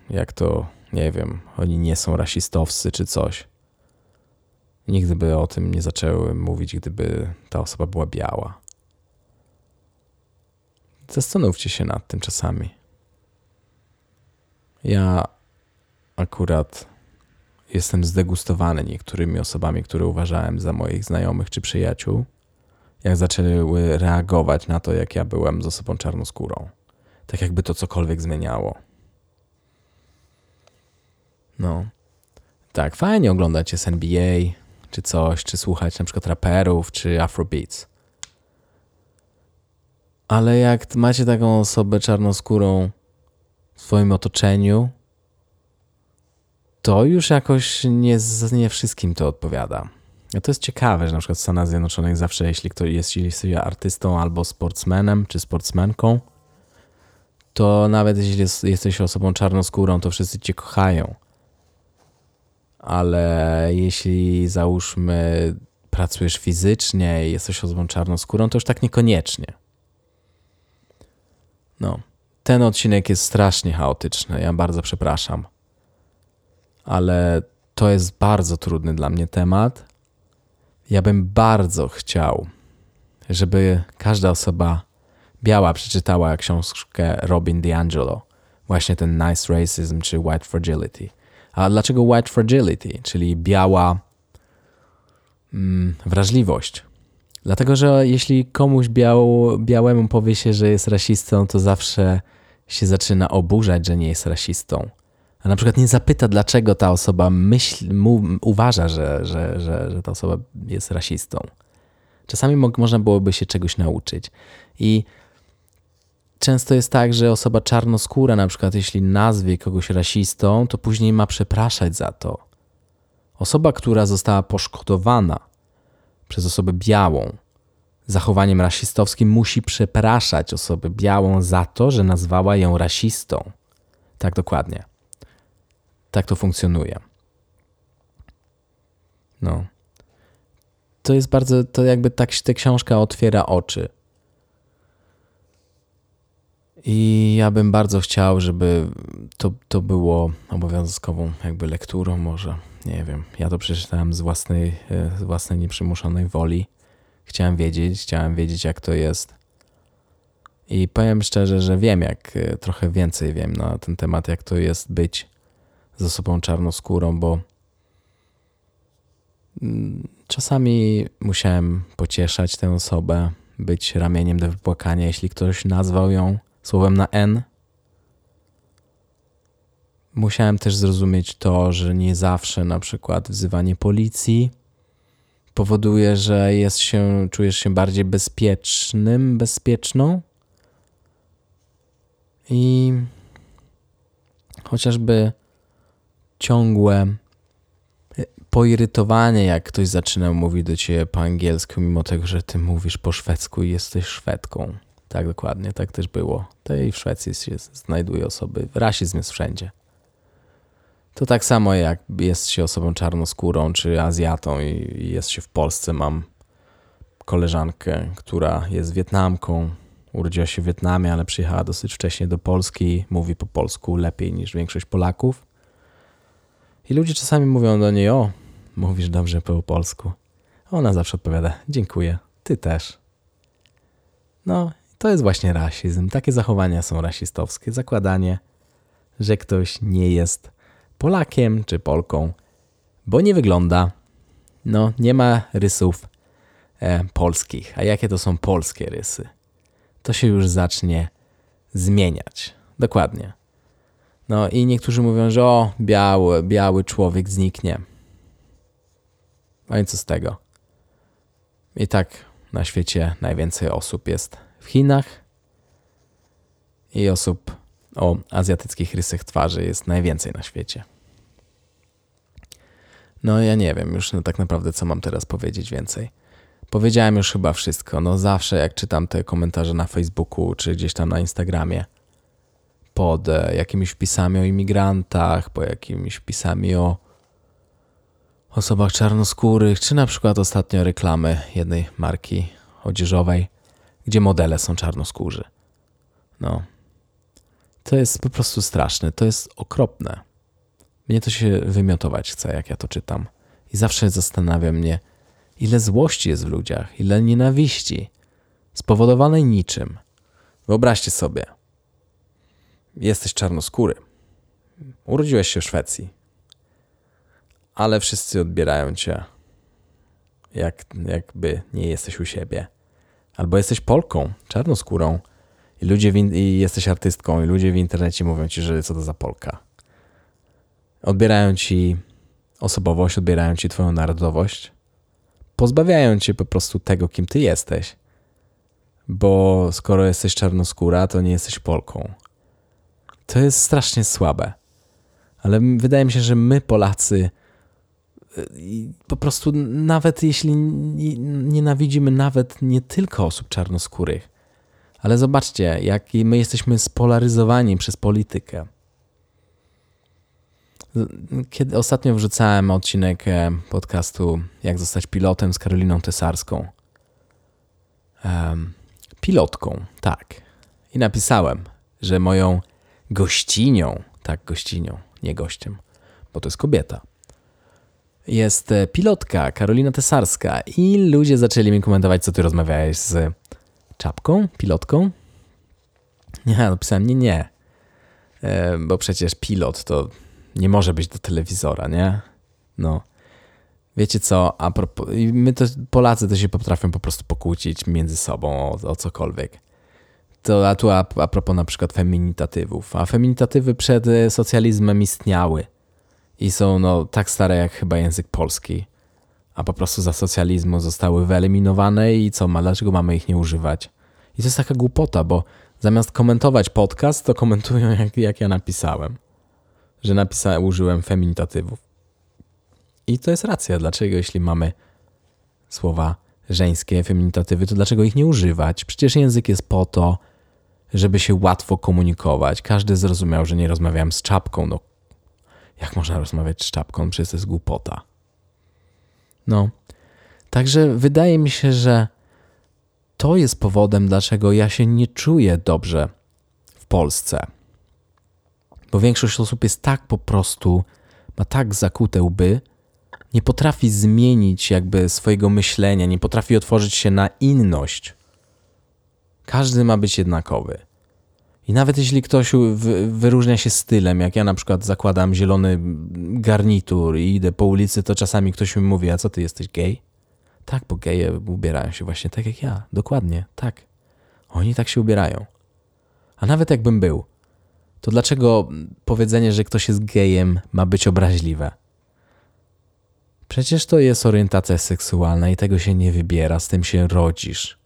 jak to, nie wiem, oni nie są rasistowscy czy coś. Nigdy by o tym nie zaczęły mówić, gdyby ta osoba była biała. Zastanówcie się nad tym czasami. Ja akurat jestem zdegustowany niektórymi osobami, które uważałem za moich znajomych czy przyjaciół, jak zaczęły reagować na to, jak ja byłem z osobą czarnoskórą. Tak jakby to cokolwiek zmieniało. No. Tak, fajnie oglądać z NBA, czy coś, czy słuchać na przykład raperów, czy afrobeats. Ale jak macie taką osobę czarnoskórą w swoim otoczeniu, to już jakoś nie, nie wszystkim to odpowiada. No to jest ciekawe, że na przykład w Stanach Zjednoczonych zawsze, jeśli ktoś jest artystą albo sportsmenem czy sportsmenką, to nawet jeśli jest, jesteś osobą czarnoskórą, to wszyscy cię kochają. Ale jeśli załóżmy pracujesz fizycznie i jesteś osobą czarnoskórą, to już tak niekoniecznie. No, ten odcinek jest strasznie chaotyczny. Ja bardzo przepraszam. Ale to jest bardzo trudny dla mnie temat. Ja bym bardzo chciał, żeby każda osoba biała przeczytała książkę Robin DiAngelo, właśnie ten Nice Racism czy White Fragility. A dlaczego White Fragility, czyli biała mm, wrażliwość? Dlatego, że jeśli komuś biał, białemu powie się, że jest rasistą, to zawsze się zaczyna oburzać, że nie jest rasistą. A na przykład nie zapyta, dlaczego ta osoba myśl, mu, uważa, że, że, że, że ta osoba jest rasistą. Czasami mo można byłoby się czegoś nauczyć. I często jest tak, że osoba czarnoskóra, na przykład jeśli nazwie kogoś rasistą, to później ma przepraszać za to. Osoba, która została poszkodowana przez osobę białą zachowaniem rasistowskim, musi przepraszać osobę białą za to, że nazwała ją rasistą. Tak dokładnie. Tak to funkcjonuje. No. To jest bardzo, to jakby tak ta książka otwiera oczy i ja bym bardzo chciał, żeby to, to było obowiązkową jakby lekturą może. Nie wiem, ja to przeczytałem z własnej, e, z własnej nieprzymuszonej woli. Chciałem wiedzieć, chciałem wiedzieć jak to jest. I powiem szczerze, że wiem jak, e, trochę więcej wiem na ten temat, jak to jest być z osobą czarnoskórą, bo mm, czasami musiałem pocieszać tę osobę, być ramieniem do wypłakania, jeśli ktoś nazwał ją słowem na N. Musiałem też zrozumieć to, że nie zawsze na przykład wzywanie policji powoduje, że jest się, czujesz się bardziej bezpiecznym, bezpieczną. I chociażby ciągłe poirytowanie, jak ktoś zaczyna mówić do ciebie po angielsku, mimo tego, że ty mówisz po szwedzku i jesteś Szwedką. Tak, dokładnie, tak też było. To i w Szwecji się znajduje osoby. Rasizm jest wszędzie. To tak samo jak jest się osobą czarnoskórą czy Azjatą i jest się w Polsce. Mam koleżankę, która jest Wietnamką, urodziła się w Wietnamie, ale przyjechała dosyć wcześnie do Polski, mówi po polsku lepiej niż większość Polaków. I ludzie czasami mówią do niej: O, mówisz dobrze po polsku. Ona zawsze odpowiada: Dziękuję, ty też. No to jest właśnie rasizm. Takie zachowania są rasistowskie. Zakładanie, że ktoś nie jest Polakiem czy Polką, bo nie wygląda. No, nie ma rysów e, polskich. A jakie to są polskie rysy? To się już zacznie zmieniać. Dokładnie. No i niektórzy mówią, że o, biały, biały człowiek zniknie. No i co z tego? I tak na świecie najwięcej osób jest w Chinach i osób o azjatyckich rysach twarzy jest najwięcej na świecie. No ja nie wiem już no, tak naprawdę, co mam teraz powiedzieć więcej. Powiedziałem już chyba wszystko. No zawsze jak czytam te komentarze na Facebooku czy gdzieś tam na Instagramie pod e, jakimiś wpisami o imigrantach, po jakimiś wpisami o osobach czarnoskórych, czy na przykład ostatnio reklamy jednej marki odzieżowej, gdzie modele są czarnoskórzy. No. To jest po prostu straszne, to jest okropne. Mnie to się wymiotować chce, jak ja to czytam. I zawsze zastanawia mnie, ile złości jest w ludziach, ile nienawiści, spowodowanej niczym. Wyobraźcie sobie, jesteś czarnoskóry, urodziłeś się w Szwecji, ale wszyscy odbierają cię, jak, jakby nie jesteś u siebie. Albo jesteś Polką, czarnoskórą ludzie w i jesteś artystką i ludzie w internecie mówią ci, że co to za Polka. Odbierają ci osobowość, odbierają ci twoją narodowość, pozbawiają cię po prostu tego, kim ty jesteś. Bo skoro jesteś czarnoskóra, to nie jesteś Polką. To jest strasznie słabe. Ale wydaje mi się, że my, Polacy, I po prostu nawet jeśli nienawidzimy nawet nie tylko osób czarnoskórych, ale zobaczcie, jak my jesteśmy spolaryzowani przez politykę. Kiedy ostatnio wrzucałem odcinek e, podcastu Jak zostać pilotem z Karoliną Tesarską. Um, pilotką, tak. I napisałem, że moją gościnią, tak, gościnią, nie gościem, bo to jest kobieta, jest e, pilotka Karolina Tesarska i ludzie zaczęli mi komentować, co ty rozmawiałeś z czapką, pilotką. Nie, napisałem nie, nie, e, bo przecież pilot to nie może być do telewizora, nie? No. Wiecie co, a propos, my to, Polacy to się potrafią po prostu pokłócić między sobą o, o cokolwiek. To a tu a, a propos na przykład feminitatywów. A feminitatywy przed e, socjalizmem istniały i są no, tak stare jak chyba język polski. A po prostu za socjalizmu zostały wyeliminowane i co ma, dlaczego mamy ich nie używać? I to jest taka głupota, bo zamiast komentować podcast, to komentują jak, jak ja napisałem. Że napisałem, użyłem feminitatywów. I to jest racja. Dlaczego jeśli mamy słowa żeńskie, feminitatywy, to dlaczego ich nie używać? Przecież język jest po to, żeby się łatwo komunikować. Każdy zrozumiał, że nie rozmawiałem z czapką. No, jak można rozmawiać z czapką? Przecież to jest głupota. No, także wydaje mi się, że to jest powodem, dlaczego ja się nie czuję dobrze w Polsce. Bo większość osób jest tak po prostu, ma tak zakute łby, nie potrafi zmienić jakby swojego myślenia, nie potrafi otworzyć się na inność. Każdy ma być jednakowy. I nawet jeśli ktoś wyróżnia się stylem, jak ja na przykład zakładam zielony garnitur i idę po ulicy, to czasami ktoś mi mówi, a co ty jesteś gej? Tak, bo geje ubierają się właśnie tak jak ja. Dokładnie, tak. Oni tak się ubierają. A nawet jakbym był, to dlaczego powiedzenie, że ktoś jest gejem ma być obraźliwe? Przecież to jest orientacja seksualna i tego się nie wybiera, z tym się rodzisz.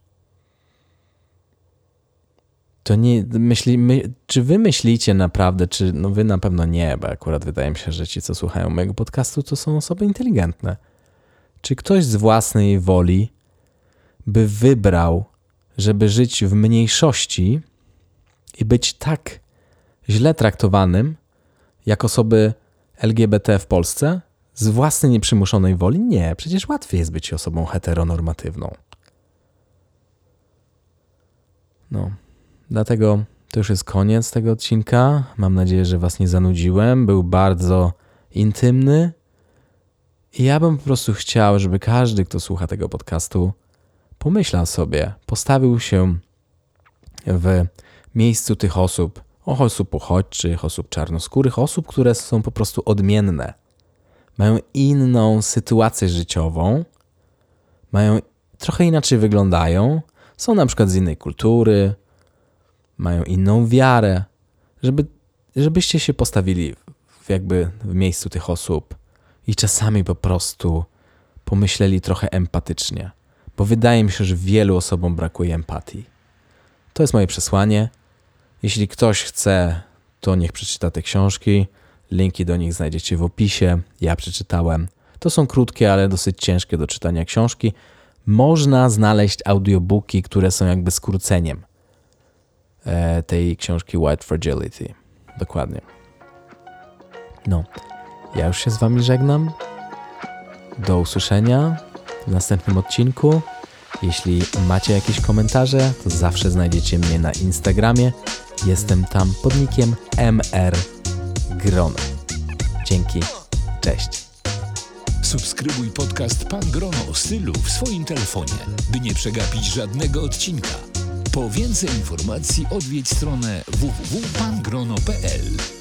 To nie myśli, my, czy wy myślicie naprawdę, czy no wy na pewno nie, bo akurat wydaje mi się, że ci, co słuchają mojego podcastu, to są osoby inteligentne. Czy ktoś z własnej woli by wybrał, żeby żyć w mniejszości i być tak źle traktowanym jak osoby LGBT w Polsce? Z własnej nieprzymuszonej woli? Nie, przecież łatwiej jest być osobą heteronormatywną. No, dlatego to już jest koniec tego odcinka. Mam nadzieję, że Was nie zanudziłem. Był bardzo intymny. I ja bym po prostu chciał, żeby każdy, kto słucha tego podcastu, pomyślał sobie, postawił się w miejscu tych osób, osób uchodźczych, osób czarnoskórych, osób, które są po prostu odmienne mają inną sytuację życiową, mają trochę inaczej wyglądają, są na przykład z innej kultury, mają inną wiarę, żeby, żebyście się postawili w jakby w miejscu tych osób i czasami po prostu pomyśleli trochę empatycznie, bo wydaje mi się, że wielu osobom brakuje empatii. To jest moje przesłanie. Jeśli ktoś chce, to niech przeczyta te książki. Linki do nich znajdziecie w opisie. Ja przeczytałem. To są krótkie, ale dosyć ciężkie do czytania książki. Można znaleźć audiobooki, które są jakby skróceniem tej książki White Fragility. Dokładnie. No, ja już się z Wami żegnam. Do usłyszenia w następnym odcinku. Jeśli macie jakieś komentarze, to zawsze znajdziecie mnie na Instagramie. Jestem tam podnikiem MR Grono. Dzięki. Cześć. Subskrybuj podcast Pan Grono o stylu w swoim telefonie, by nie przegapić żadnego odcinka. Po więcej informacji odwiedź stronę www.pangrono.pl.